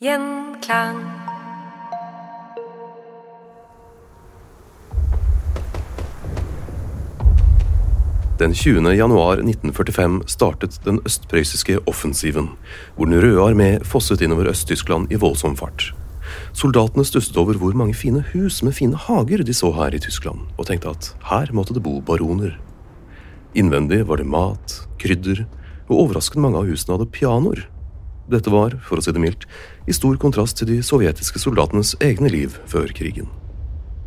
Gjenklang. Den 20. januar 1945 startet den østprøyssiske offensiven, hvor Den røde armé fosset innover Øst-Tyskland i voldsom fart. Soldatene stusset over hvor mange fine hus med fine hager de så her i Tyskland, og tenkte at her måtte det bo baroner. Innvendig var det mat, krydder, og overraskende mange av husene hadde pianoer. Dette var, for å si det mildt, i stor kontrast til de sovjetiske soldatenes egne liv før krigen.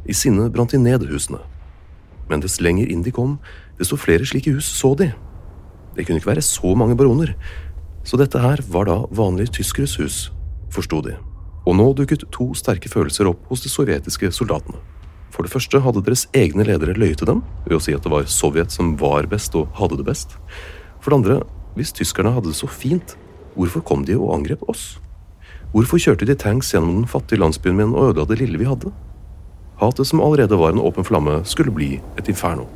I sinne brant de ned husene. Men dess lenger inn de kom, desto flere slike hus så de. Det kunne ikke være så mange baroner, så dette her var da vanlige tyskeres hus, forsto de. Og nå dukket to sterke følelser opp hos de sovjetiske soldatene. For det første hadde deres egne ledere løyet til dem ved å si at det var Sovjet som var best og hadde det best. For det andre, hvis tyskerne hadde det så fint, hvorfor kom de og angrep oss? Hvorfor kjørte de tanks gjennom den fattige landsbyen min og ødela det lille vi hadde? Hatet som allerede var en åpen flamme, skulle bli et inferno.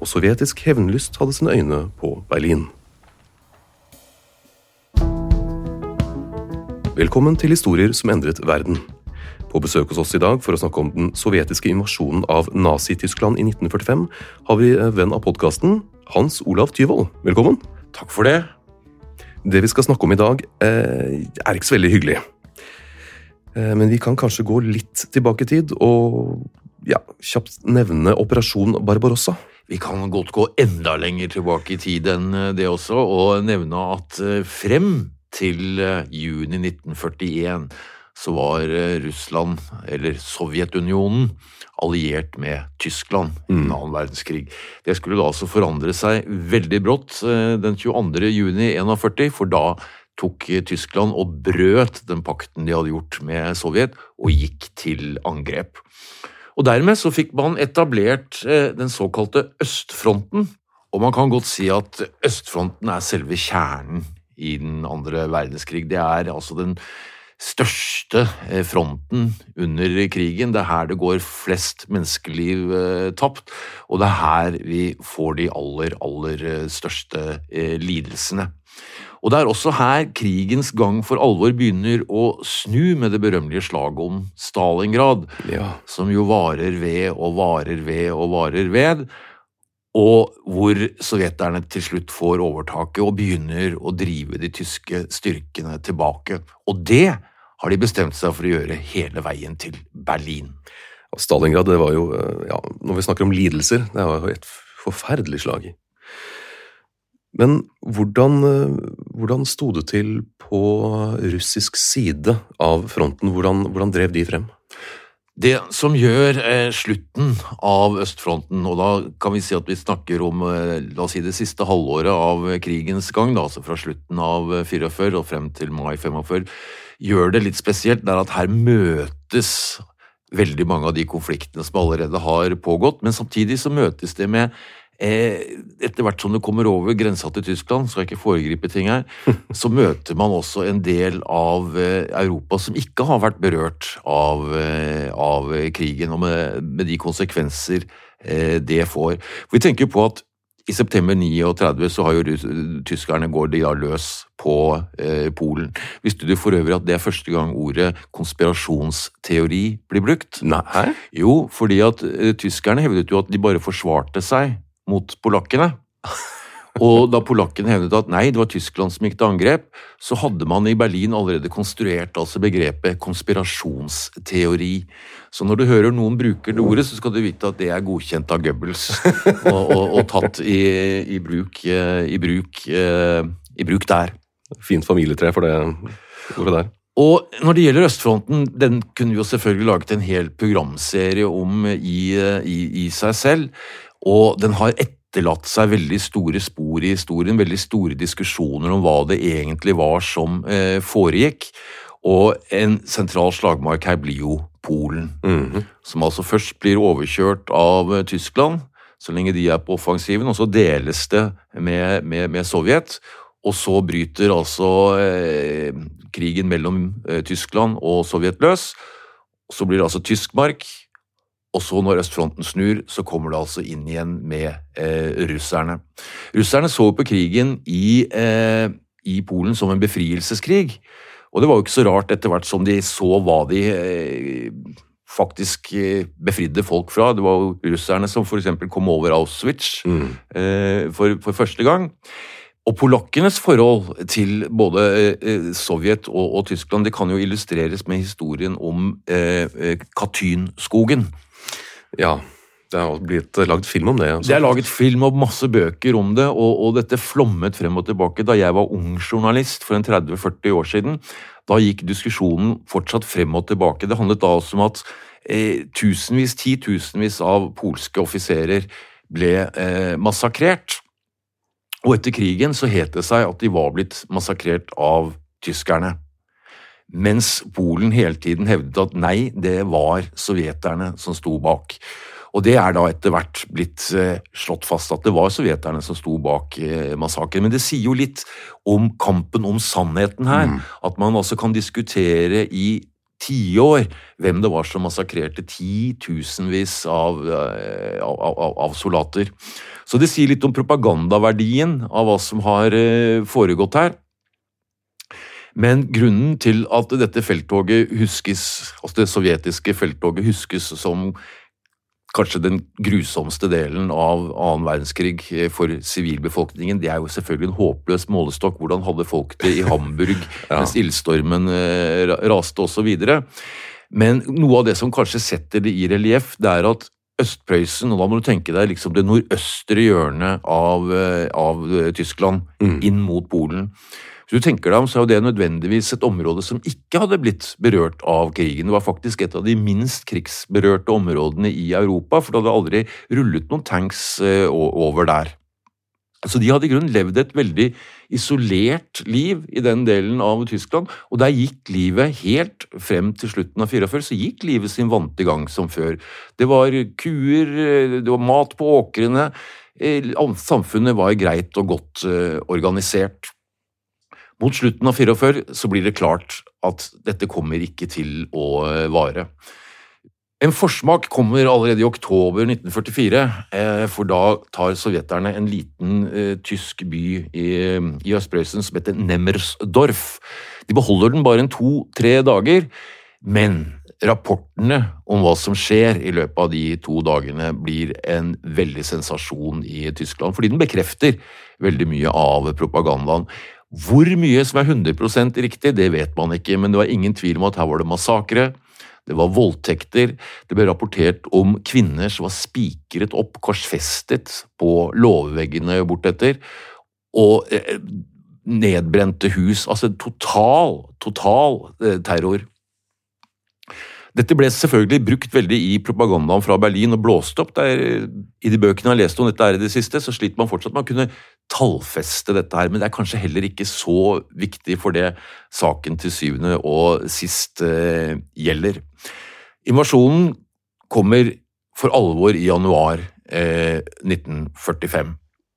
Og sovjetisk hevnlyst hadde sine øyne på Berlin. Velkommen til Historier som endret verden. På besøk hos oss i dag for å snakke om den sovjetiske invasjonen av Nazi-Tyskland i 1945, har vi venn av podkasten, Hans Olav Tyvold. Velkommen. Takk for det. Det vi skal snakke om i dag, eh, er ikke så veldig hyggelig. Eh, men vi kan kanskje gå litt tilbake i tid og ja, kjapt nevne Operasjon Barbarossa. Vi kan godt gå enda lenger tilbake i tid enn eh, det også, og nevne at frem til juni 1941 så var Russland, eller Sovjetunionen, alliert med Tyskland i mm. annen verdenskrig. Det skulle da altså forandre seg veldig brått den 22. juni 1941, for da tok Tyskland og brøt den pakten de hadde gjort med Sovjet, og gikk til angrep. Og Dermed så fikk man etablert den såkalte østfronten, og man kan godt si at østfronten er selve kjernen i den andre verdenskrig. Det er altså den største fronten under krigen. Det er her det går flest menneskeliv eh, tapt, og det er her vi får de aller, aller største eh, lidelsene. Og det er også her krigens gang for alvor begynner å snu med det berømmelige slaget om Stalingrad, ja. som jo varer ved og varer ved og varer ved, og hvor sovjeterne til slutt får overtaket og begynner å drive de tyske styrkene tilbake. Og det har de bestemt seg for å gjøre hele veien til Berlin. Stalingrad, det var jo, ja, når vi snakker om lidelser, det var jo et forferdelig slag. Men hvordan, hvordan sto det til på russisk side av fronten? Hvordan, hvordan drev de frem? Det som gjør eh, slutten av østfronten, og da kan vi si at vi snakker om eh, la oss si det siste halvåret av krigens gang, da, altså fra slutten av 44 og frem til mai 45, gjør det litt spesielt, det er at her møtes veldig mange av de konfliktene som allerede har pågått, men samtidig så møtes det med Eh, etter hvert som du kommer over grensa til Tyskland, skal jeg ikke foregripe ting her, så møter man også en del av eh, Europa som ikke har vært berørt av, eh, av krigen, og med, med, de konsekvenser det får. Vi tenker på at i september 39 så har jo tyskerne går de da løs på eh, Polen. Visste du for øvrig at det er første gang ordet konspirasjonsteori blir brukt? Nei. Jo, fordi at eh, tyskerne hevdet jo at de bare forsvarte seg mot polakkene. Og da polakkene hevdet at nei, det var Tyskland som gikk til angrep, så hadde man i Berlin allerede konstruert altså begrepet konspirasjonsteori. Så når du hører noen bruker det ordet, så skal du vite at det er godkjent av Goebbels og, og, og tatt i, i, bruk, eh, i, bruk, eh, i bruk der. Fint familietre for det ordet der. Og når det gjelder østfronten, den kunne vi jo selvfølgelig laget en hel programserie om i, i, i seg selv. Og den har etterlatt seg veldig store spor i historien, veldig store diskusjoner om hva det egentlig var som eh, foregikk. Og en sentral slagmark her blir jo Polen, mm -hmm. som altså først blir overkjørt av eh, Tyskland så lenge de er på offensiven, og så deles det med, med, med Sovjet. Og så bryter altså eh, krigen mellom eh, Tyskland og Sovjet løs. Så blir det altså tyskmark, og så når østfronten snur, så kommer det altså inn igjen med eh, russerne. Russerne så på krigen i, eh, i, Polen som en befrielseskrig, og det var jo ikke så rart etter hvert som de så hva de eh, faktisk eh, befridde folk fra. Det var jo russerne som f.eks. kom over Auschwitz mm. for, for første gang. Og polakkenes forhold til både eh, Sovjet og, og, Tyskland det kan jo illustreres med historien om eh, eh Katynskogen. Ja, det har blitt lagd film om det. Altså. Det er laget film og masse bøker om det, og, og, dette flommet frem og tilbake. Da jeg var ung journalist for en 30-40 år siden, da gikk diskusjonen fortsatt frem og tilbake. Det handlet da også om at eh, tusenvis, titusenvis av polske offiserer ble eh, massakrert. Og etter krigen så het det seg at de var blitt massakrert av tyskerne. Mens Polen hele tiden hevdet at nei, det var sovjeterne som sto bak. Og det er da etter hvert blitt eh, slått fast at det var sovjeterne som sto bak eh, massakren. Men det sier jo litt om kampen om sannheten her. Mm. At man altså kan diskutere i tiår hvem det var som massakrerte titusenvis av, eh, av, av, av, soldater. Så det sier litt om propagandaverdien av hva som har foregått her. Men grunnen til at dette felttoget huskes, altså det sovjetiske felttoget huskes som kanskje den grusomste delen av annen verdenskrig eh, for sivilbefolkningen, det er jo selvfølgelig en håpløs målestokk. Hvordan hadde folk det i Hamburg ja. mens ildstormen eh, raste osv.? Men noe av det som kanskje setter det i relieff, det er at Østprøysen, og da må du tenke deg liksom det nordøstre hjørnet av, eh, av Tyskland, mm. inn mot Polen. Hvis du tenker deg om, så er jo det nødvendigvis et område som ikke hadde blitt berørt av krigen. Det var faktisk et av de minst krigsberørte områdene i Europa, for det hadde aldri rullet noen tanks eh, over der. Så de hadde i grunnen levd et veldig isolert liv i den delen av Tyskland, og der gikk livet helt frem til slutten av 44, så gikk livet sin vante gang som før. Det var kuer, eh, det var mat på åkrene, eh, samfunnet var greit og godt organisert. Mot slutten av 44 så blir det klart at dette kommer ikke til å eh, vare. En forsmak kommer allerede i oktober 1944, eh, for da tar sovjeterne en liten eh, tysk by i, i Østprøysen som heter Nemmersdorf. De beholder den bare en to-tre dager, men rapportene om hva som skjer i løpet av de to dagene, blir en veldig sensasjon i Tyskland, fordi den bekrefter veldig mye av propagandaen. Hvor mye som er 100% riktig, det vet man ikke, men det var ingen tvil om at her var det massakre. Det var voldtekter, det ble rapportert om kvinner som var spikret opp, korsfestet på låveveggene bortetter, og eh, nedbrente hus. Altså total, total eh, terror. Dette ble selvfølgelig brukt veldig i propagandaen fra Berlin og blåst opp. Der, I de bøkene jeg har lest om dette er i det siste, så sliter man fortsatt med å kunne tallfeste dette her, men det er kanskje heller ikke så viktig for det saken til syvende og sist eh, gjelder. Invasjonen kommer for alvor i januar eh, 1945.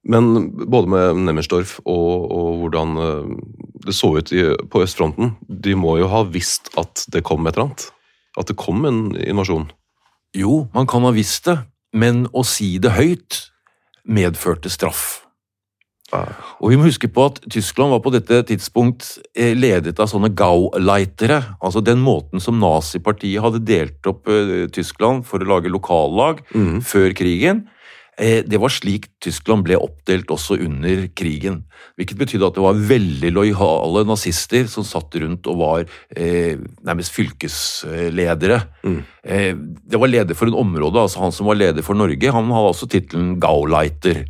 Men både med Nemmersdorf og, og hvordan eh, det så ut i, på østfronten, de må jo ha visst at det kom et eller annet? At det kom en invasjon? Jo, man kan ha visst det, men å si det høyt medførte straff. Og vi må huske på at Tyskland var på dette tidspunkt eh, ledet av sånne Gauleitere, altså den måten som nazipartiet hadde delt opp eh, Tyskland for å lage lokallag mm. før krigen. Eh, Det var slik Tyskland ble oppdelt også under krigen. Hvilket betydde at det var veldig lojale nazister som satt rundt og var eh, nærmest fylkesledere. Eh, det var leder for en område, altså han som var leder for Norge, han hadde også tittelen Gauleiter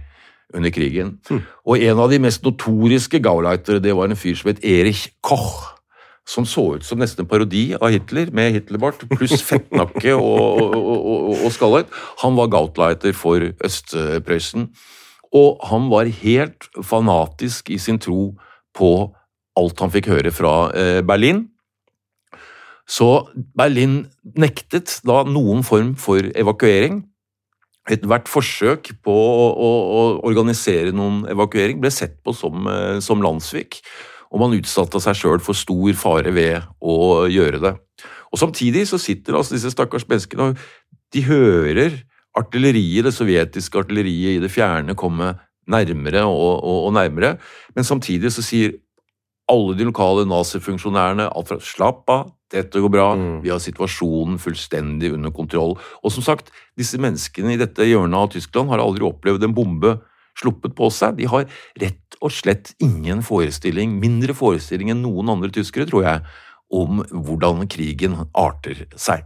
under krigen. Og en av de mest notoriske Gauleitere, det var en fyr som het Erich Koch. Som så ut som nesten en parodi av Hitler, med Hitlerbart, pluss fettnakke og, og, og, og, skallet. Han var Gautleiter for Øst-Prøysen. Og han var helt fanatisk i sin tro på alt han fikk høre fra eh, Berlin. Så Berlin nektet da noen form for evakuering. Ethvert forsøk på å, å, å organisere noen evakuering ble sett på som, eh, som landssvik, og man utsatte seg sjøl for stor fare ved å gjøre det. Og Samtidig så sitter altså disse stakkars menneskene og de hører artilleriet, det sovjetiske artilleriet i det fjerne komme nærmere og, og, og nærmere, men samtidig så sier alle de lokale nazifunksjonærene alt fra slapp av, dette går bra, vi har situasjonen fullstendig under kontroll. Og som sagt, disse menneskene i dette hjørnet av Tyskland har aldri opplevd en bombe sluppet på seg. De har rett og slett ingen forestilling, mindre forestilling enn noen andre tyskere, tror jeg, om hvordan krigen arter seg.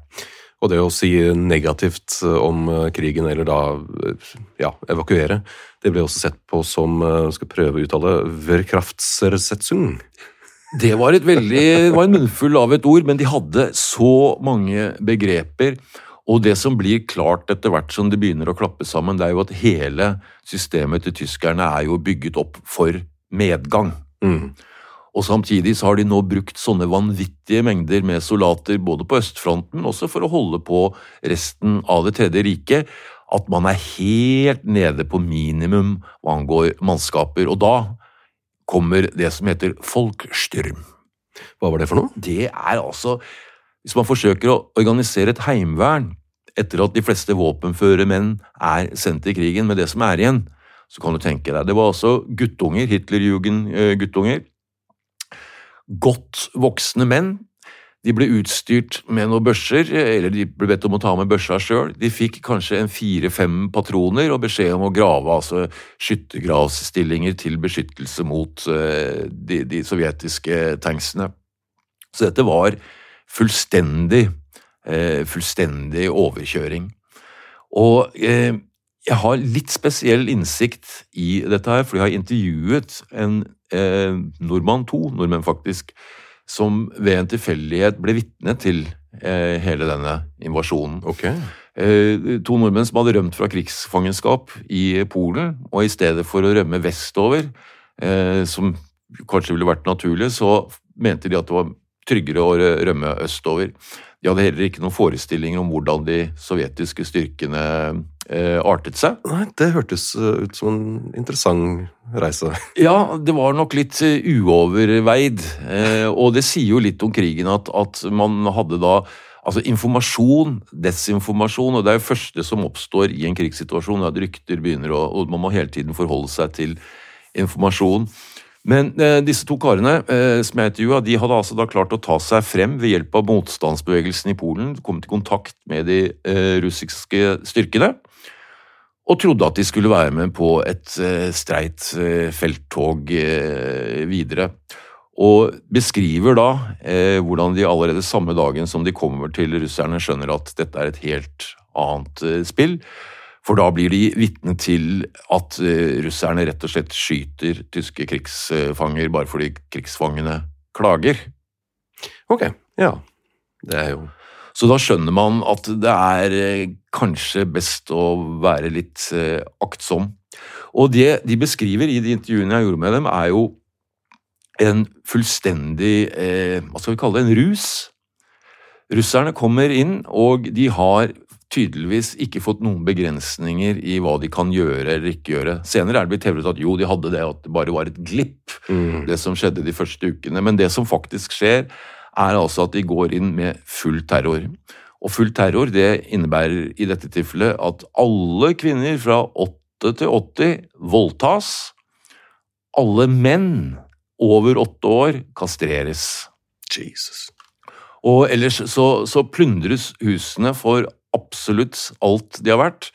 Og det å si negativt om eh, krigen, eller da eh, ja, evakuere, det ble også sett på som eh, skal prøve å uttale Verkraftsersetzung. Det var, et veldig, var en munnfull av et ord, men de hadde så mange begreper. Og det som blir klart etter hvert som det begynner å klappe sammen, det er jo at hele systemet til tyskerne er jo bygget opp for medgang. Og samtidig så har de nå brukt sånne vanvittige mengder med soldater både på østfronten, men også for å holde på resten av Det tredje riket, at man er helt nede på minimum hva angår mannskaper. Og da kommer det som heter folkstyrm. Hva var det for noe? Det er altså Hvis man forsøker å organisere et heimevern etter at de fleste våpenføre menn er sendt i krigen med det som er igjen, så kan du tenke deg Det var altså guttunger, Hitlerjugend-guttunger. Godt voksne menn. De ble utstyrt med noen børser, eller de ble bedt om å ta med børsa sjøl. De fikk kanskje en fire-fem patroner og beskjed om å grave altså skyttergravsstillinger til beskyttelse mot eh, de, de sovjetiske tanksene. Så dette var fullstendig, eh, fullstendig overkjøring. Og eh, jeg har litt spesiell innsikt i dette her, for jeg har intervjuet en eh, nordmann, to nordmenn faktisk, som ved en tilfeldighet ble vitne til eh, hele denne invasjonen. Okay. Eh, to nordmenn som hadde rømt fra krigsfangenskap i Polen, og i stedet for å rømme vestover, eh, som kanskje ville vært naturlig, så mente de at det var tryggere å rø- rømme østover. De hadde heller ikke noen forestillinger om hvordan de sovjetiske styrkene eh, artet seg. Nei, det hørtes eh, ut som en interessant reise. Ja, det var nok litt eh, uoverveid, eh, og det sier jo litt om krigen at, at man hadde da Altså informasjon, desinformasjon, og det er jo første som oppstår i en krigssituasjon, at rykter begynner å Og man må hele tiden forholde seg til informasjon. Men eh, disse to karene eh, som jeg intervjua, de hadde altså da klart å ta seg frem ved hjelp av motstandsbevegelsen i Polen, kommet i kontakt med de eh, russiske styrkene, og trodde at de skulle være med på et eh, streit eh, felttog eh, videre. Og beskriver da hvordan de allerede samme dagen som de kommer til russerne, skjønner at dette er et helt annet spill. For da blir de vitne til at eh, russerne rett og slett skyter tyske krigsfanger bare fordi krigsfangene klager. Ok, ja. Det er jo Så da skjønner man at det er eh, kanskje best å være litt eh, aktsom. Og det de beskriver i de intervjuene jeg gjorde med dem, er jo en fullstendig eh, Hva skal vi kalle det? En rus. Russerne kommer inn, og de har tydeligvis ikke fått noen begrensninger i hva de kan gjøre eller ikke gjøre. Senere er det blitt hevdet at jo, de hadde det, at det bare var et glipp, det som skjedde de første ukene. Men det som faktisk skjer, er altså at de går inn med full terror. Og full terror det innebærer i dette tilfellet at alle kvinner fra 8 til 80 voldtas. Alle menn over åtte år kastreres. Jesus. Og ellers så, så plundres husene for absolutt alt de har vært.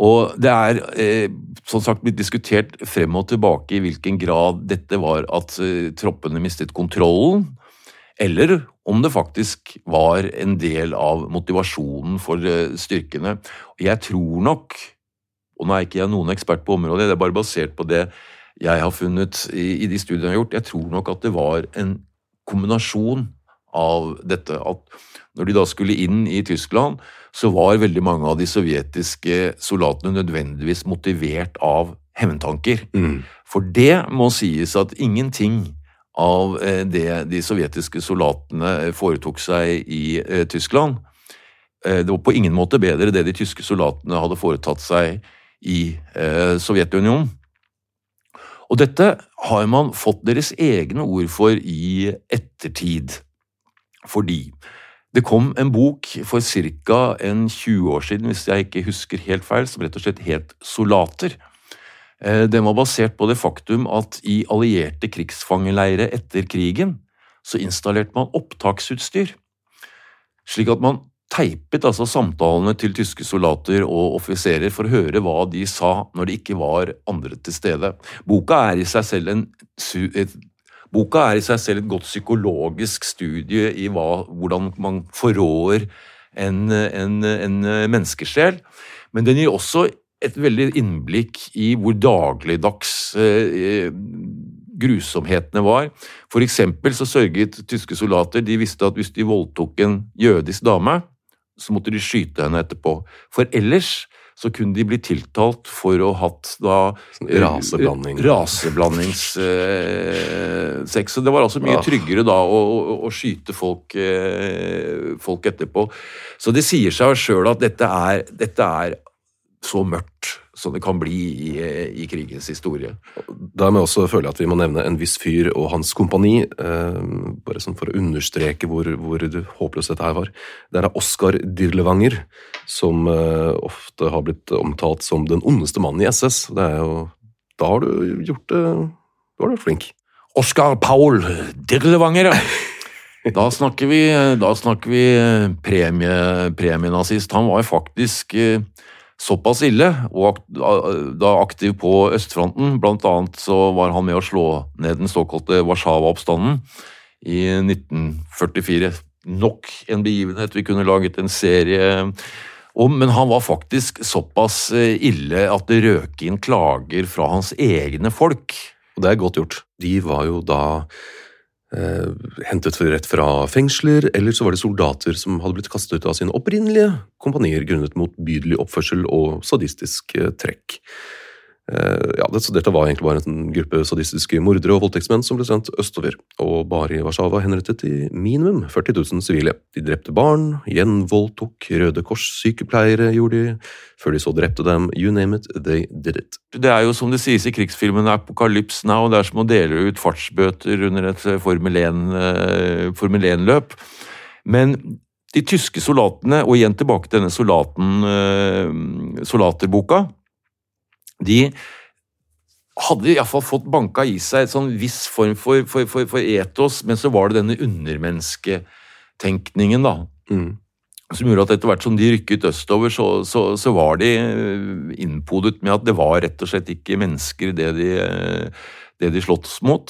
Og det er eh, som sagt blitt diskutert frem og tilbake i hvilken grad dette var at eh, troppene mistet kontrollen, eller om det faktisk var en del av motivasjonen for eh, styrkene. Jeg tror nok, og nå er ikke jeg noen ekspert på området, det er bare basert på det jeg har funnet i, i de studiene jeg har gjort, jeg tror nok at det var en kombinasjon av dette. At når de da skulle inn i Tyskland, så var veldig mange av de sovjetiske soldatene nødvendigvis motivert av hevntanker. For det må sies at ingenting av eh, det de sovjetiske soldatene foretok seg i eh, Tyskland, eh, det var på ingen måte bedre det de tyske soldatene hadde foretatt seg i Sovjetunionen. Og dette har man fått deres egne ord for i ettertid. Fordi det kom en bok for ca. en 20 år siden, hvis jeg ikke husker helt feil, som rett og slett het Solater. Den var basert på det faktum at i allierte krigsfangeleirer etter krigen så installerte man opptaksutstyr, slik at man teipet altså samtalene til tyske soldater og offiserer for å høre hva de sa når det ikke var andre til stede. Boka er i seg selv en et, Boka er i seg selv et godt psykologisk studie i hva, hvordan man forråder en, en, en menneskesjel, men den gir også et veldig innblikk i hvor dagligdags eh, grusomhetene var. For eksempel så sørget tyske soldater De visste at hvis de voldtok en jødisk dame, så måtte de skyte henne etterpå. For ellers så kunne de bli tiltalt for å ha hatt da Sånn raseblanding. Raseblandingssex. Eh, så det var altså mye Ah. tryggere da å, å, å skyte folk, eh, folk etterpå. Så det sier seg sjøl at dette er, dette er så mørkt som det kan bli i, i krigens historie. Dermed også føler jeg at vi må nevne en viss fyr og hans kompani, eh, bare sånn for å understreke hvor, hvor håpløst dette her var. Det er Oskar Dirlevanger, som eh, ofte har blitt omtalt som den ondeste mannen i SS. Det er jo, da har du gjort det Da var du flink. Oskar Paul Dirlevanger, ja. Da snakker vi, da snakker vi premie, premienazist. Han var faktisk eh, såpass ille, og da aktiv på østfronten. Blant annet så var han med å slå ned den såkalte Warszawa-oppstanden i 1944. Nok en begivenhet vi kunne laget en serie om, men han var faktisk såpass eh, ille at det røk inn klager fra hans egne folk. Og det er godt gjort. De var jo da hentet rett fra fengsler, eller så var det soldater som hadde blitt kastet ut av sine opprinnelige kompanier grunnet motbydelig oppførsel og sadistisk eh, trekk. Eh, ja, dette var egentlig bare en gruppe sadistiske mordere og voldtektsmenn som ble sendt østover, og bare i Warszawa henrettet de minimum 40 000 sivile. De drepte barn, gjenvoldtok, Røde Kors-sykepleiere gjorde de, før de så drepte dem, you name it, they did it. Det er jo som det sies i krigsfilmen Apocalypse Now, det er som å dele ut fartsbøter under et eh, Formel 1, eh, 1-løp. Men de tyske soldatene, og igjen tilbake til denne soldaten, soldaterboka, de hadde iallfall fått banka i seg et sånn viss form for, for, for, for etos, men så var det denne undermennesketenkningen, da. Mm. Som gjorde at etter hvert som de rykket østover, så, så, så var de eh, innpodet med at det var rett og slett ikke mennesker, det de, eh, det de slåss mot.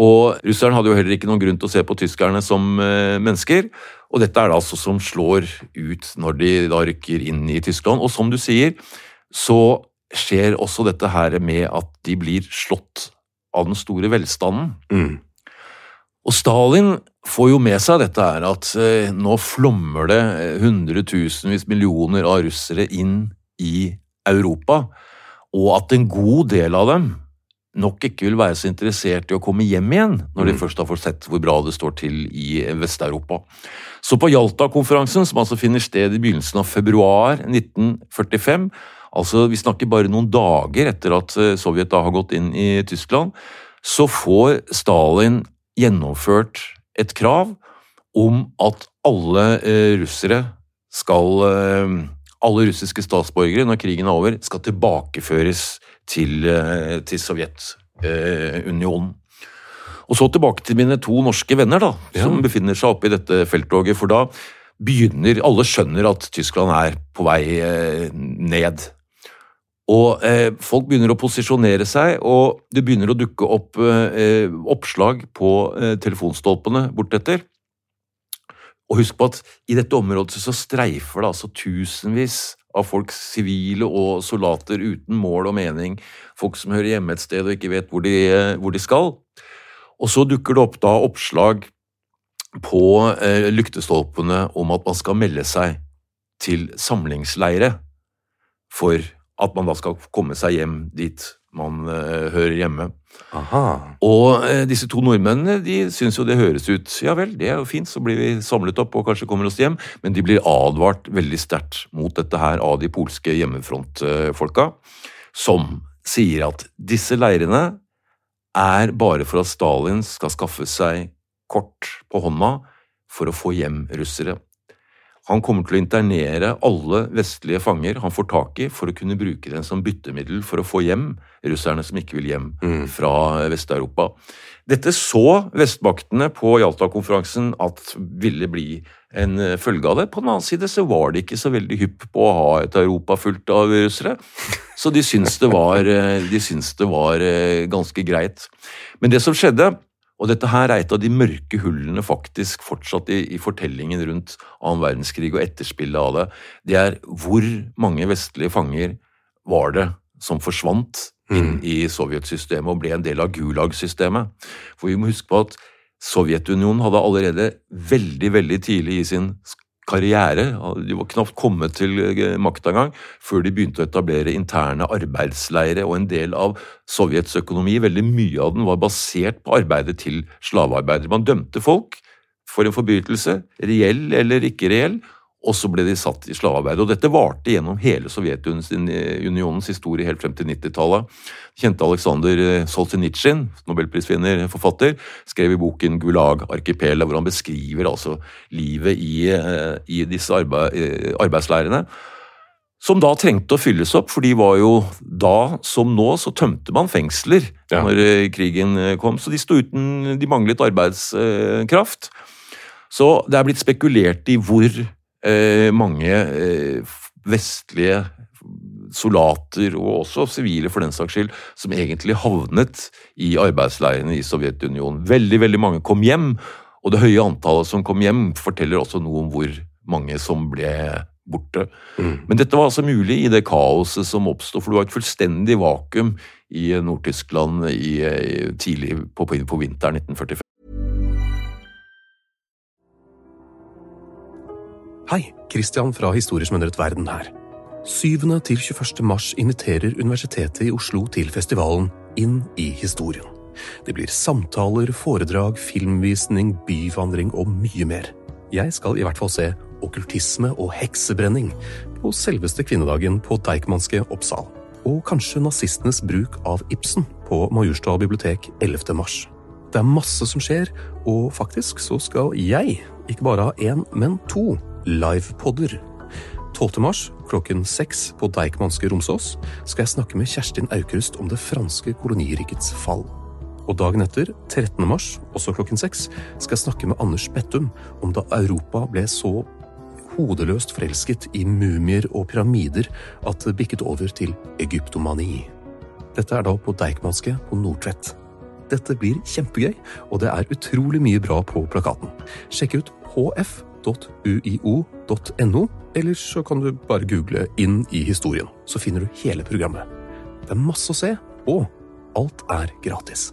Og russeren hadde jo heller ikke noen grunn til å se på tyskerne som eh, mennesker. Og dette er det altså som slår ut når de da rykker inn i Tyskland. Og som du sier, så skjer også dette her med at de blir slått av den store velstanden. Mm. Og Stalin får jo med seg dette her at eh, nå flommer det eh, hundretusenvis millioner av russere inn i Europa, og at en god del av dem nok ikke vil være så interessert i å komme hjem igjen når de først har fått sett hvor bra det står til i Vest-Europa. Så på Jalta-konferansen, som altså finner sted i begynnelsen av februar 1945, altså vi snakker bare noen dager etter at eh, Sovjet da har gått inn i Tyskland, så får Stalin gjennomført et krav om at alle eh, russere skal eh, Alle russiske statsborgere, når krigen er over, skal tilbakeføres til, til Sovjetunionen. og så tilbake til mine to norske venner, da, som befinner seg oppe i dette felttoget. For da begynner Alle skjønner at Tyskland er på vei ned. Og eh, folk begynner å posisjonere seg, og det begynner å dukke opp eh, oppslag på eh, telefonstolpene bortetter. Og husk på at i dette området så streifer det altså tusenvis av folk, sivile og soldater uten mål og mening, folk som hører hjemme et sted og ikke vet hvor de, eh, hvor de skal. Og så dukker det opp da oppslag på eh, lyktestolpene om at man skal melde seg til samlingsleire for at man da skal komme seg hjem dit man uh, hører hjemme. Aha. Og uh, disse to nordmennene de syns jo det høres ut Ja vel, det er jo fint, så blir vi samlet opp og kanskje kommer oss hjem. Men de blir advart veldig sterkt mot dette her av de polske hjemmefrontfolka, som sier at disse leirene er bare for at Stalin skal skaffe seg kort på hånda for å få hjem russere. Han kommer til å internere alle vestlige fanger han får tak i, for å kunne bruke den som byttemiddel for å få hjem russerne som ikke vil hjem fra Vest-Europa. Dette så vestmaktene på Jalta-konferansen at ville bli en følge av det. På den annen side så var de ikke så veldig hypp på å ha et Europa fullt av russere, så de syntes det var, de syns det var eh, ganske greit. Men det som skjedde og dette her er et av de mørke hullene faktisk fortsatt i, i fortellingen rundt annen verdenskrig og etterspillet av det. Det er hvor mange vestlige fanger var det som forsvant inn i sovjetsystemet og ble en del av Gulag-systemet. For vi må huske på at Sovjetunionen hadde allerede veldig, veldig tidlig i sin karriere. De var knapt kommet til eh, makta engang før de begynte å etablere interne arbeidsleire, og en del av Sovjets økonomi, veldig mye av den, var basert på arbeidet til slavearbeidere. Man dømte folk for en forbrytelse, reell eller ikke reell, og så ble de satt i slavearbeid. Og dette varte gjennom hele Sovjetunionens historie helt frem til 90-tallet. Kjente Aleksandr Solzjenitsyn, nobelprisvinner, forfatter, skrev i boken Gulag Arkipela', hvor han beskriver altså livet i, eh, i disse arbeid, eh, arbeidsleirene. Som da trengte å fylles opp, for de var jo da, som nå, så tømte man fengsler Ja. når eh, krigen kom. Så de sto uten De manglet arbeidskraft. Så det er blitt spekulert i hvor eh, mange eh, vestlige soldater, og også sivile for den saks skyld, som egentlig havnet i arbeidsleirene i Sovjetunionen. Veldig, veldig mange kom hjem, og det høye antallet som kom hjem, forteller også noe om hvor mange som ble borte. Men dette var altså mulig i det kaoset som oppstod, for det var et fullstendig vakuum i Nord-Tyskland i, i, tidlig på, på vinteren 1945. Hei, Christian fra Historier som endret verden her. 7. til 21. mars inviterer Universitetet i Oslo til festivalen Inn i historien. Det blir samtaler, foredrag, filmvisning, byvandring og mye mer. Jeg skal i hvert fall se okkultisme og heksebrenning på selveste kvinnedagen på Deichmanske Oppsal. Og kanskje nazistenes bruk av Ibsen på Majorstua bibliotek 11. mars. Det er masse som skjer, og faktisk så skal jeg ikke bare ha én, men to livepodder. 12. mars klokken seks på Deichmanske Romsås skal jeg snakke med Kjerstin Aukrust om det franske kolonirikets fall. Og dagen etter, 13. mars, også klokken seks, skal jeg snakke med Anders Bettum om da Europa ble så hodeløst forelsket i mumier og pyramider at det bikket over til egyptomani. Dette er da på Deichmanske på Nordtvedt. Dette blir kjempegøy, og det er utrolig mye bra på plakaten. Sjekk ut hf.uio.no, eller så kan du bare google 'Inn i historien', så finner du hele programmet. Det er masse å se, og alt er gratis.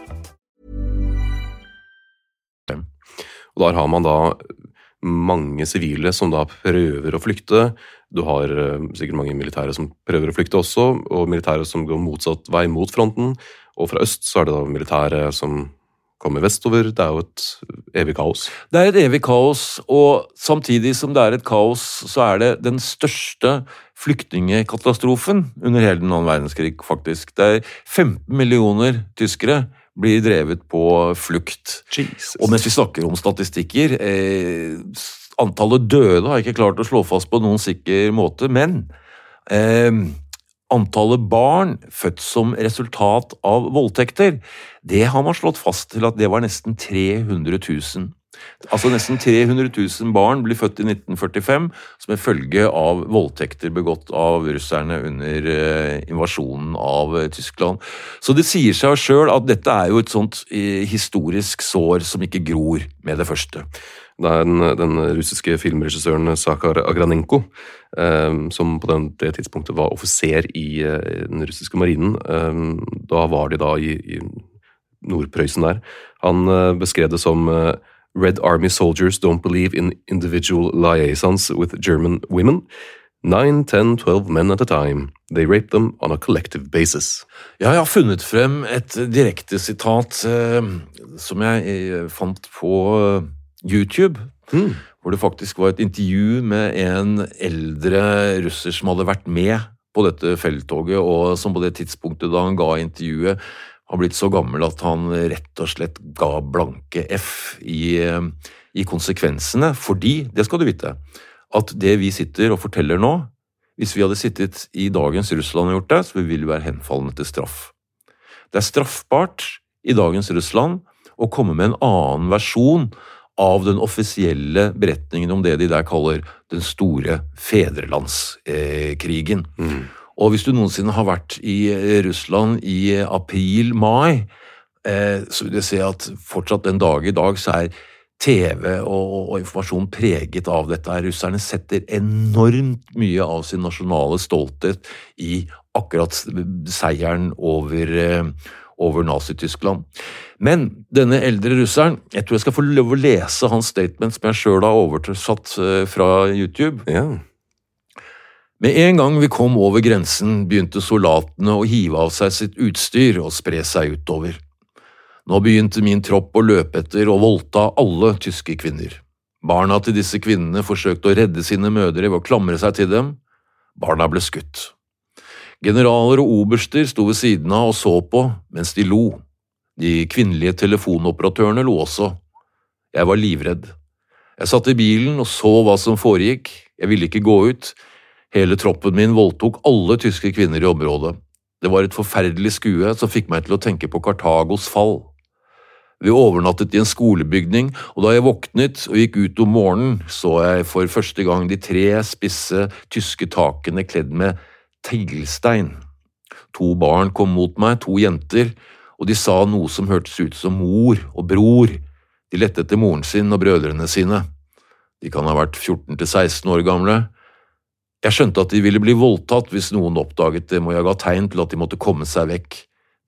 Og der har man da mange sivile som da prøver å flykte. Du har eh, sikkert mange militære som prøver å flykte også, og militære som går motsatt vei mot fronten. Og fra øst så er det da militære som kommer vestover. Det er jo et evig kaos. Det er et evig kaos, og samtidig som det er et kaos, så er det den største flyktningekatastrofen under hele den annen verdenskrig, faktisk. Det er 15 millioner tyskere blir drevet på flukt. Jesus. Og mens vi snakker om statistikker eh, Antallet døde har jeg ikke klart å slå fast på noen sikker måte, men eh, antallet barn født som resultat av voldtekter, det har man slått fast til at det var nesten 300 000. Altså Nesten 300 000 barn blir født i 1945 som en følge av voldtekter begått av russerne under eh, invasjonen av eh, Tyskland. Så det sier seg sjøl at dette er jo et sånt eh, historisk sår som ikke gror med det første. Det er den, den russiske filmregissøren Sakar Agranenko, eh, som på den, det tidspunktet var offiser i eh, den russiske marinen. Eh, da var de da i, i Nord-Prøysen der. Han eh, beskrev det som eh, Red Army soldiers don't believe in individual liaisons with German women. Nine, ten, twelve men at a time. They rape them on a collective basis. Ja, jeg har funnet frem et direkte sitat eh, som jeg eh, fant på YouTube. YouTube. Hvor det faktisk var et intervju med en eldre russer som hadde vært med på dette felttoget, og som på det tidspunktet da han ga intervjuet, har blitt så gammel at han rett og slett ga blanke F i, eh, i konsekvensene. Fordi, det skal du vite, at det vi sitter og forteller nå, hvis vi hadde sittet i dagens Russland og gjort det, så ville vi være henfallende til straff. Det er straffbart i dagens Russland å komme med en annen versjon av den offisielle beretningen om det de der kaller den store fedrelandskrigen. Og hvis du noensinne har vært i eh, Russland i april-mai, eh, så vil du se at fortsatt den dag i dag så er TV og, og informasjon preget av dette. Russerne setter enormt mye av sin nasjonale stolthet i akkurat seieren over, eh, over Nazi-Tyskland. Men denne eldre russeren, jeg tror jeg skal få lov å lese hans statement som jeg sjøl har oversatt fra YouTube. Ja. Med en gang vi kom over grensen, begynte soldatene å hive av seg sitt utstyr og spre seg utover. Nå begynte min tropp å løpe etter og voldta alle tyske kvinner. Barna til disse kvinnene forsøkte å redde sine mødre ved å klamre seg til dem. Barna ble skutt. Generaler og oberster sto ved siden av og så på mens de lo. De kvinnelige telefonoperatørene lo også. Jeg var livredd. Jeg satt i bilen og så hva som foregikk, jeg ville ikke gå ut. Hele troppen min voldtok alle tyske kvinner i området. Det var et forferdelig skue som fikk meg til å tenke på Kartagos fall. Vi overnattet i en skolebygning, og da jeg våknet og gikk ut om morgenen, så jeg for første gang de tre spisse tyske takene kledd med teglstein. To barn kom mot meg, to jenter, og de sa noe som hørtes ut som mor og bror. De lette etter moren sin og brødrene sine. De kan ha vært 14 til 16 år gamle. Jeg skjønte at de ville bli voldtatt hvis noen oppdaget dem, og jeg ga tegn til at de måtte komme seg vekk.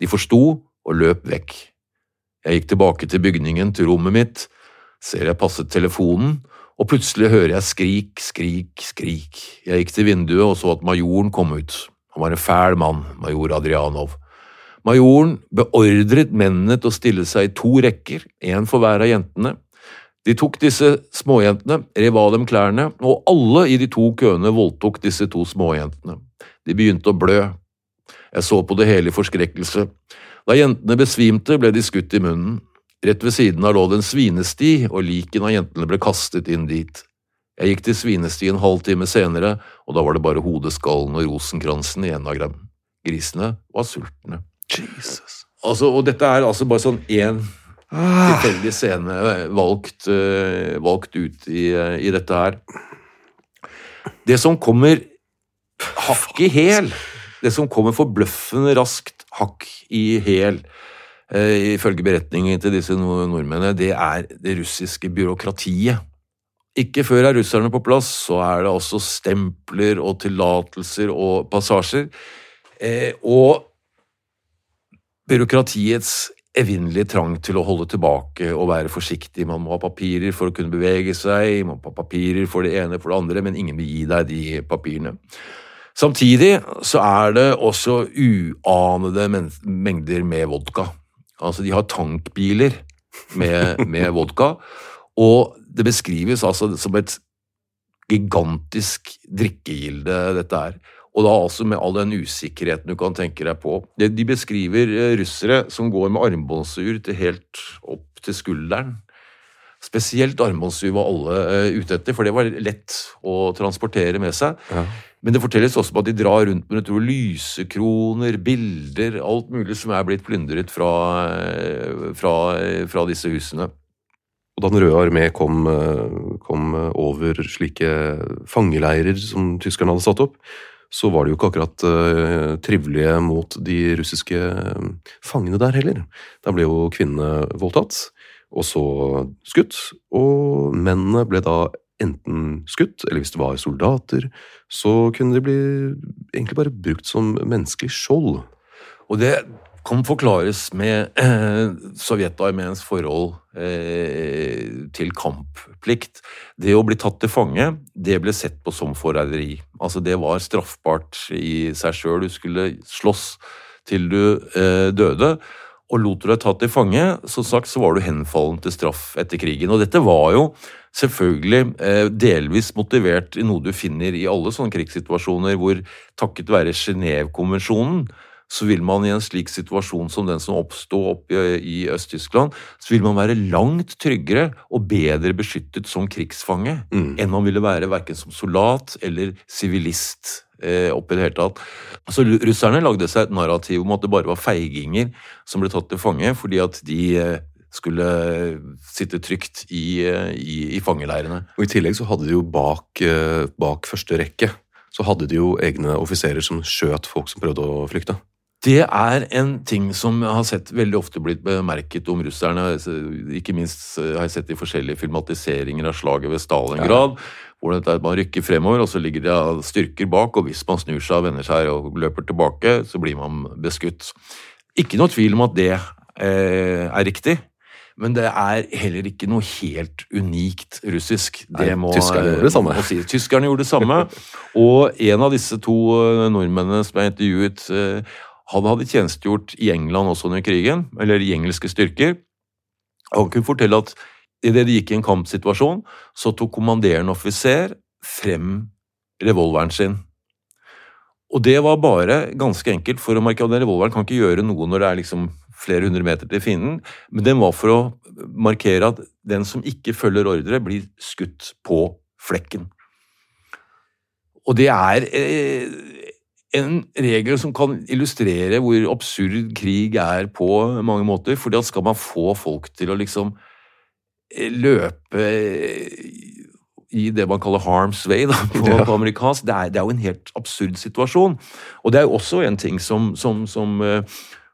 De forsto og løp vekk. Jeg gikk tilbake til bygningen, til rommet mitt, ser jeg passet telefonen, og plutselig hører jeg skrik, skrik, skrik. Jeg gikk til vinduet og så at majoren kom ut. Han var en fæl mann, major Adrianov. Majoren beordret mennene til å stille seg i to rekker, én for hver av jentene. De tok disse småjentene, rev av dem klærne, og alle i de to køene voldtok disse to småjentene. De begynte å blø. Jeg så på det hele i forskrekkelse. Da jentene besvimte, ble de skutt i munnen. Rett ved siden av lå det en svinesti, og likene av jentene ble kastet inn dit. Jeg gikk til svinesti en halvtime senere, og da var det bare hodeskallen og rosenkransen igjen av dem. Grisene var sultne. Jesus. Altså, og dette er altså bare sånn én tilfeldig scene valgt, eh, valgt ut i, eh, i dette her. Det som kommer hakk i hæl, det som kommer forbløffende raskt hakk i hæl, eh, ifølge beretningen til disse nordmennene, det er det russiske byråkratiet. Ikke før er russerne på plass, så er det også stempler og tillatelser og passasjer. Eh, og byråkratiets evinnelige trang til å holde tilbake og være forsiktig. Man må ha papirer for å kunne bevege seg, man må ha papirer for det ene for det andre, men ingen vil gi deg de papirene. Samtidig så er det også uanede mengder med vodka. Altså, de har tankbiler med, med vodka. Og det beskrives altså som et gigantisk drikkegilde, dette er. Og da altså med all den usikkerheten du kan tenke deg på. De beskriver eh, russere som går med armbåndsur til helt opp til skulderen. Spesielt armbåndsur var alle uh, ute etter, for det var lett å transportere med seg. Ja. Men det fortelles også om at de drar rundt med tror, lysekroner, bilder, alt mulig som er blitt plyndret fra, eh, fra, fra disse husene. Og da Den røde armé kom, eh, kom, over slike fangeleirer som tyskerne hadde satt opp, så var det jo ikke akkurat uh, trivelige mot de russiske uh, fangene der heller. Da ble jo kvinnene voldtatt, og så skutt. Og mennene ble da enten skutt, eller hvis det var soldater, så kunne de bli egentlig bare brukt som menneskelig skjold. Og det kan forklares med eh, sovjetarmeens forhold eh, til kampplikt. Det å bli tatt til fange, det ble sett på som forræderi. Altså, det var straffbart i seg sjøl. Du skulle slåss til du eh, døde. Og lot du deg tatt til fange, som sagt, så var du henfallen til straff etter krigen. Og dette var jo selvfølgelig eh, delvis motivert i noe du finner i alle sånne krigssituasjoner, hvor takket være Genévekonvensjonen så vil man i en slik situasjon som den som oppsto opp i Øst-Tyskland, så vil man være langt tryggere og bedre beskyttet som krigsfange mm. enn man ville være verken som soldat eller sivilist. Eh, opp i det hele tatt. Så Russerne lagde seg et narrativ om at det bare var feiginger som ble tatt til fange fordi at de eh, skulle sitte trygt i, eh, i, i fangeleirene. Og I tillegg så hadde de jo bak, bak første rekke så hadde de jo egne offiserer som skjøt folk som prøvde å flykte. Det er en ting som jeg har sett veldig ofte blitt bemerket om russerne. Ikke minst har jeg sett i forskjellige filmatiseringer av slaget ved Stalingrad. Ja. Hvor man rykker fremover, og så ligger det styrker bak, og hvis man snur seg og vender seg og løper tilbake, så blir man beskutt. Ikke noe tvil om at det eh, er riktig. Men det er heller ikke noe helt unikt russisk. Det Nei, må, tyskerne gjorde det samme. Si. Tyskerne gjorde det samme. og en av disse to eh, nordmennene som jeg intervjuet, eh, han hadde tjenestegjort i England også under krigen, eller i engelske styrker. Han kunne fortelle at idet de gikk i en kampsituasjon, så tok kommanderende offiser frem revolveren sin. Og det var bare ganske enkelt for å markere at den revolveren kan ikke gjøre noe når det er liksom flere hundre meter til fienden, men den var for å markere at den som ikke følger ordre, blir skutt på flekken. Og det er eh, en regel som kan illustrere hvor absurd krig er på mange måter. fordi at skal man få folk til å liksom eh, løpe i det man kaller harm's way da, på, ja. på amerikansk, det er, det er, jo en helt absurd situasjon. Og det er jo også en ting som, som, som eh,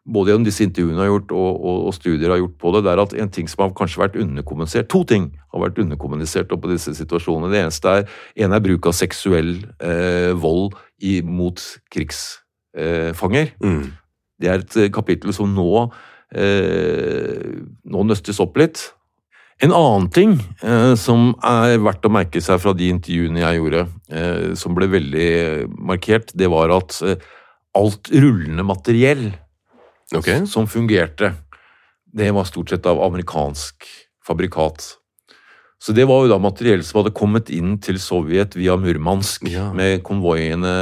både gjennom disse intervjuene har gjort og, og, og, studier har gjort på det, det er at en ting som har kanskje vært underkommunisert To ting har vært underkommunisert på disse situasjonene. Det eneste er en er bruk av seksuell eh, vold i, mot krigsfanger. Eh, mm. Det er et eh, kapittel som nå, eh, nå nøstes opp litt. En annen ting eh, som er verdt å merke seg fra de intervjuene jeg gjorde, eh, som ble veldig markert, det var at alt rullende materiell okay. som fungerte. Det var stort sett av amerikansk fabrikat. Så det var jo da materiell som hadde kommet inn til Sovjet via Murmansk ja. med konvoiene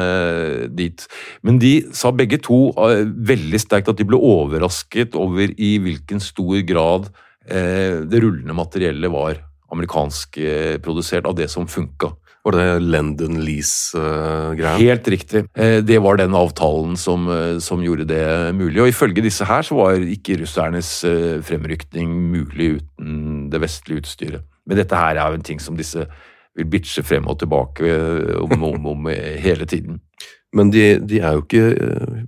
dit. Men de sa begge to uh, veldig sterkt at de ble overrasket over i hvilken stor grad uh, det rullende materiellet var amerikansk uh, produsert, av det som funka. Var det Lendon Lease-greia? Helt riktig. Eh, det var den avtalen som, eh, som, gjorde det mulig. Og ifølge disse her så var ikke russernes eh, fremrykning mulig uten det vestlige utstyret. Men dette her er jo en ting som disse vil bitche frem og tilbake om, om, om hele tiden. Men de, de, er jo ikke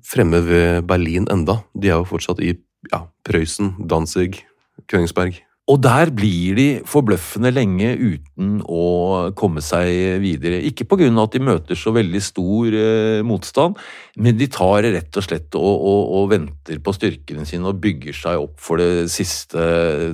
fremme ved Berlin enda. De er jo fortsatt i ja, Prøysen, Danzig, Königsberg. Og der blir de forbløffende lenge uten å komme seg videre. Ikke på grunn av at de møter så veldig stor eh, motstand, men de tar rett og slett og, og, og, venter på styrkene sine og bygger seg opp for det siste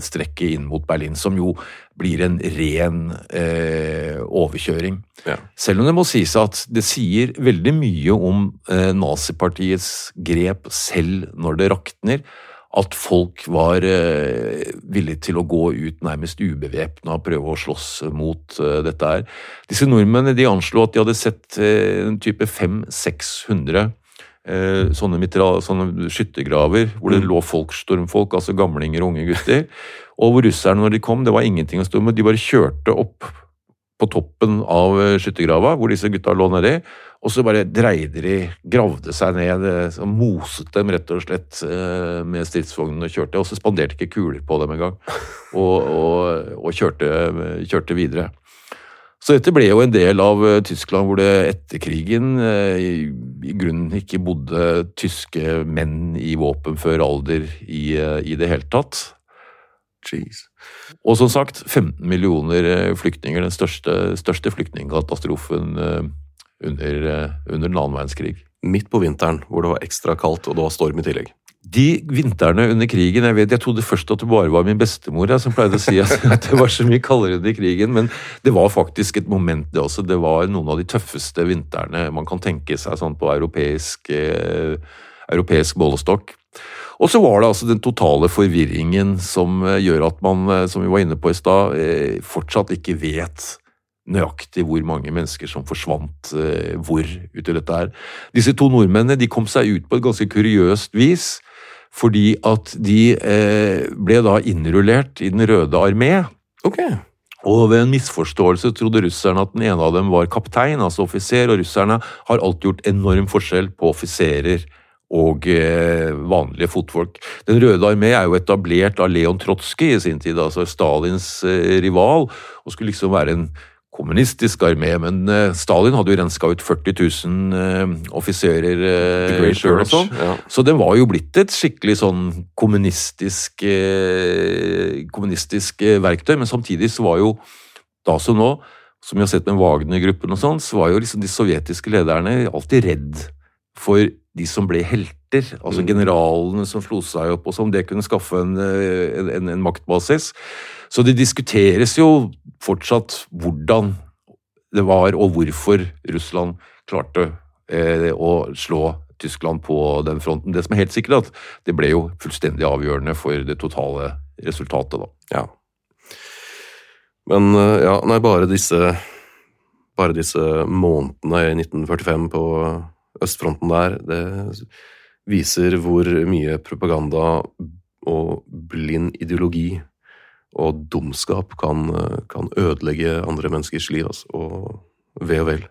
strekket inn mot Berlin, som jo blir en ren eh, overkjøring. Ja. Selv om det må sies at det sier veldig mye om eh, nazipartiets grep selv når det rakner at folk var eh, villige til å gå ut nærmest ubevæpna og prøve å slåss mot eh, dette her. Disse nordmennene de anslo at de hadde sett eh, en type 500-600 eh, sånne, sånne skyttergraver hvor det lå folk, stormfolk, altså gamlinger og unge gutter. Og hvor russerne, når de kom, det var ingenting å stå med. De bare kjørte opp på toppen av eh, skyttergrava, hvor disse gutta lå nedi, og så bare dreide de, gravde seg ned, og moset dem rett og slett eh, med stridsvognene og kjørte, og så spanderte ikke kuler på dem engang, og, og, og kjørte, kjørte videre. Så dette ble jo en del av eh, Tyskland hvor det etter krigen eh, i, i grunnen ikke bodde tyske menn i våpenfør alder i, eh, i det hele tatt. Jeez. Og som sagt, 15 millioner eh, flyktninger, den største, største flyktningkatastrofen eh, under, eh, under den annen verdenskrig. Midt på vinteren, hvor det var ekstra kaldt og det var storm i tillegg. De vintrene under krigen Jeg vet, jeg trodde først at det bare var min bestemor jeg, som pleide å si at, at det var så mye kaldere under krigen, men det var faktisk et moment, det også. Det var noen av de tøffeste vintrene man kan tenke seg sånn på europeisk, eh, europeisk målestokk. Og så var det altså den totale forvirringen som eh, gjør at man, eh, som vi var inne på i stad, eh, fortsatt ikke vet nøyaktig hvor mange mennesker som forsvant eh, hvor uti dette her. Disse to nordmennene de kom seg ut på et ganske kuriøst vis, fordi at de eh, ble da innrullert i Den røde armé. Ok. Og ved en misforståelse trodde russerne at den ene av dem var kaptein, altså offiser, og russerne har alltid gjort enorm forskjell på offiserer og eh, vanlige fotfolk. Den røde armé er jo etablert av Leon Trotskij i sin tid, altså Stalins rival, og skulle liksom være en kommunistisk armé, men eh, Stalin hadde jo renska ut 40 000 eh, offiserer eh, og sånn. ja. Så den var jo blitt et skikkelig sånn kommunistisk, kommunistisk verktøy, men samtidig så var jo da som nå, som vi har sett med Wagner-gruppen og sånn, så var jo liksom de sovjetiske lederne alltid redd for de som ble helter, altså generalene som slo seg opp, og som det kunne skaffe en, en, en maktbasis. Så det diskuteres jo fortsatt hvordan det var, og hvorfor Russland klarte eh, å slå Tyskland på den fronten. Det som er helt sikkert, er at det ble jo fullstendig avgjørende for det totale resultatet, da. Ja. Men eh, ja, nei, bare disse Bare disse månedene i 1945 på østfronten der, det viser hvor mye propaganda og blind ideologi og dumskap kan, kan ødelegge andre menneskers liv, altså, og ve og vel.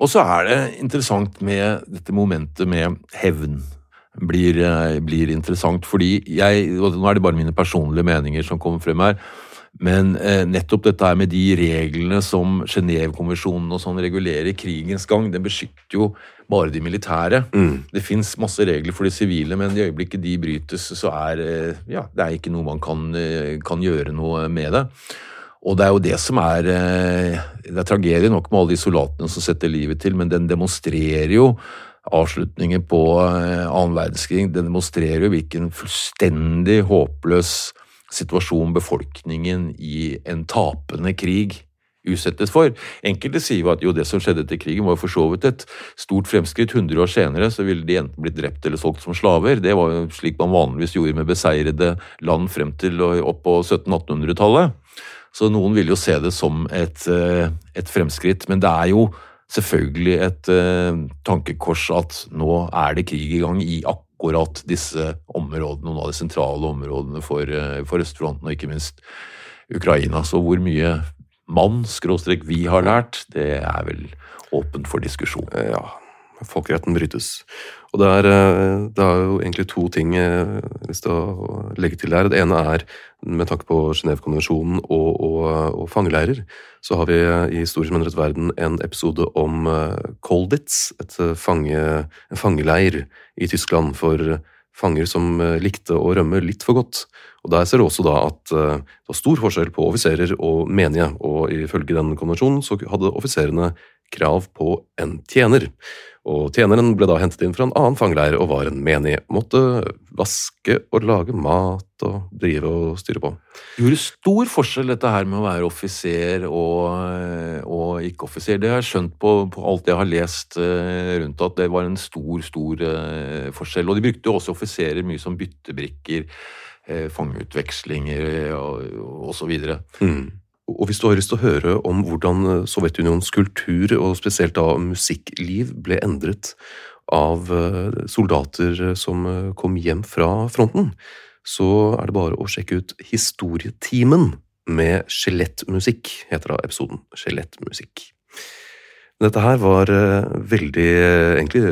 Og så er det interessant med dette momentet med hevn. Blir, eh, blir interessant, fordi jeg og Nå er det bare mine personlige meninger som kommer frem her. Men eh, nettopp dette her med de reglene som Genévekonvensjonen og sånn regulerer krigens gang, den beskytter jo bare de militære. Det fins masse regler for de sivile, men i øyeblikket de brytes, så er eh, ja, det er ikke noe man kan, eh, kan gjøre noe med det. Og det er jo det som er eh, Det er tragedie nok med alle de soldatene som setter livet til, men den demonstrerer jo avslutningen på eh, annen verdenskrig. Den demonstrerer jo hvilken fullstendig håpløs situasjon befolkningen i en tapende krig utsettes for. Enkelte sier jo at jo, det som skjedde etter krigen var jo for så vidt et stort fremskritt. 100 år senere så ville de enten blitt drept eller solgt som slaver. Det var jo slik man vanligvis gjorde med beseirede land frem til opp på 1700-1800-tallet. Så noen vil jo se det som et, eh, et fremskritt, men det er jo selvfølgelig et eh, tankekors at nå er det krig i gang i akkurat disse områdene, noen av de sentrale områdene for, eh, for østfronten, og ikke minst Ukraina. Så hvor mye mann, skråstrek vi har lært, det er vel åpent for diskusjon. Ja, folkeretten brytes. Og det er, eh, det er jo egentlig to ting jeg har lyst til å legge til der. Det ene er, med tanke på Genévekonvensjonen og, og, og fangeleirer, så har vi i Historisk mindret verden en episode om eh, Kolditz, et eh, fange, en fangeleir i Tyskland for fanger som eh, likte å rømme litt for godt. Og Der ser du også da at eh, det var stor forskjell på offiserer og menige, og ifølge den konvensjonen så hadde offiserene krav på en tjener. Og tjeneren ble da hentet inn fra en annen fangeleir og var en menig. Måtte vaske og lage mat og drive og styre på. Det gjorde stor forskjell dette her med å være offiser og, og ikke-offiser. Det har jeg skjønt på, på, alt jeg har lest uh, rundt at det var en stor, stor forskjell. Og de brukte jo også offiserer mye som byttebrikker, uh, fangeutvekslinger og, videre. Mm. Og hvis du har lyst til å høre om hvordan eh, Sovjetunionens kultur, og spesielt da musikkliv, ble endret av eh, soldater som eh, kom hjem fra fronten, så er det bare å sjekke ut Historietimen med skjelettmusikk, heter da episoden. Skjelettmusikk. Dette her var uh, veldig uh, egentlig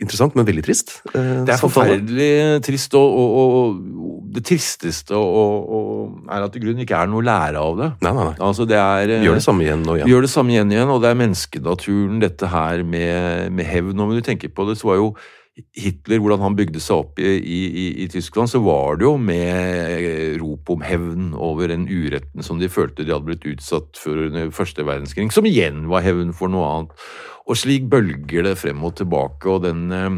interessant, men veldig trist. Det er forferdelig trist, og, og, og det tristeste og, er at i grunnen ikke er noe å lære av det. Nei, nei, nei. Altså, det er, vi gjør det samme igjen og igjen. Vi gjør det samme igjen og igjen, og det er menneskenaturen, dette her med, med hevn. Og når du tenker på det, så var jo Hitler, hvordan han bygde seg opp i, i, i, Tyskland, så var det jo med rop om hevn over den uretten som de følte de hadde blitt utsatt for under første verdenskrig, som igjen var hevn for noe annet. Og slik bølger det frem og tilbake, og den, eh,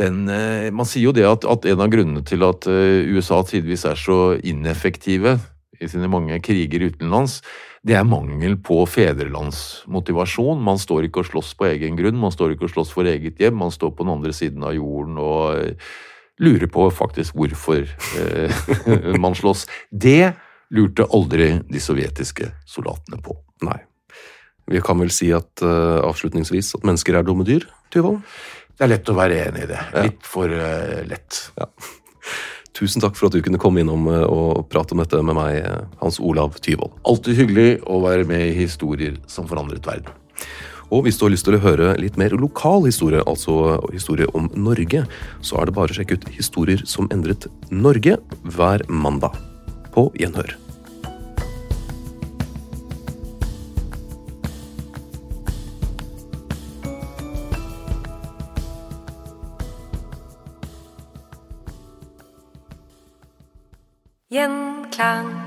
den eh, Man sier jo det at, at en av grunnene til at eh, USA tidvis er så ineffektive i sine mange kriger utenlands, det er mangel på fedrelandsmotivasjon. Man står ikke og slåss på egen grunn, man står ikke og slåss for eget hjem, man står på den andre siden av jorden og eh, lurer på faktisk hvorfor eh, man slåss. Det lurte aldri de sovjetiske soldatene på. Nei. Vi kan vel si at uh, avslutningsvis at mennesker er dumme dyr, Tyvold? Det er lett å være enig i det. Litt for uh, lett. Ja. Tusen takk for at du kunne komme innom eh, og prate om dette med meg, eh, Hans Olav Tyvold. Alltid hyggelig å være med i historier som forandret verden. Og hvis du har lyst til å høre litt mer lokal historie, altså historie om Norge, så er det bare å sjekke ut Historier som endret Norge hver mandag. På gjenhør. Gjenklang.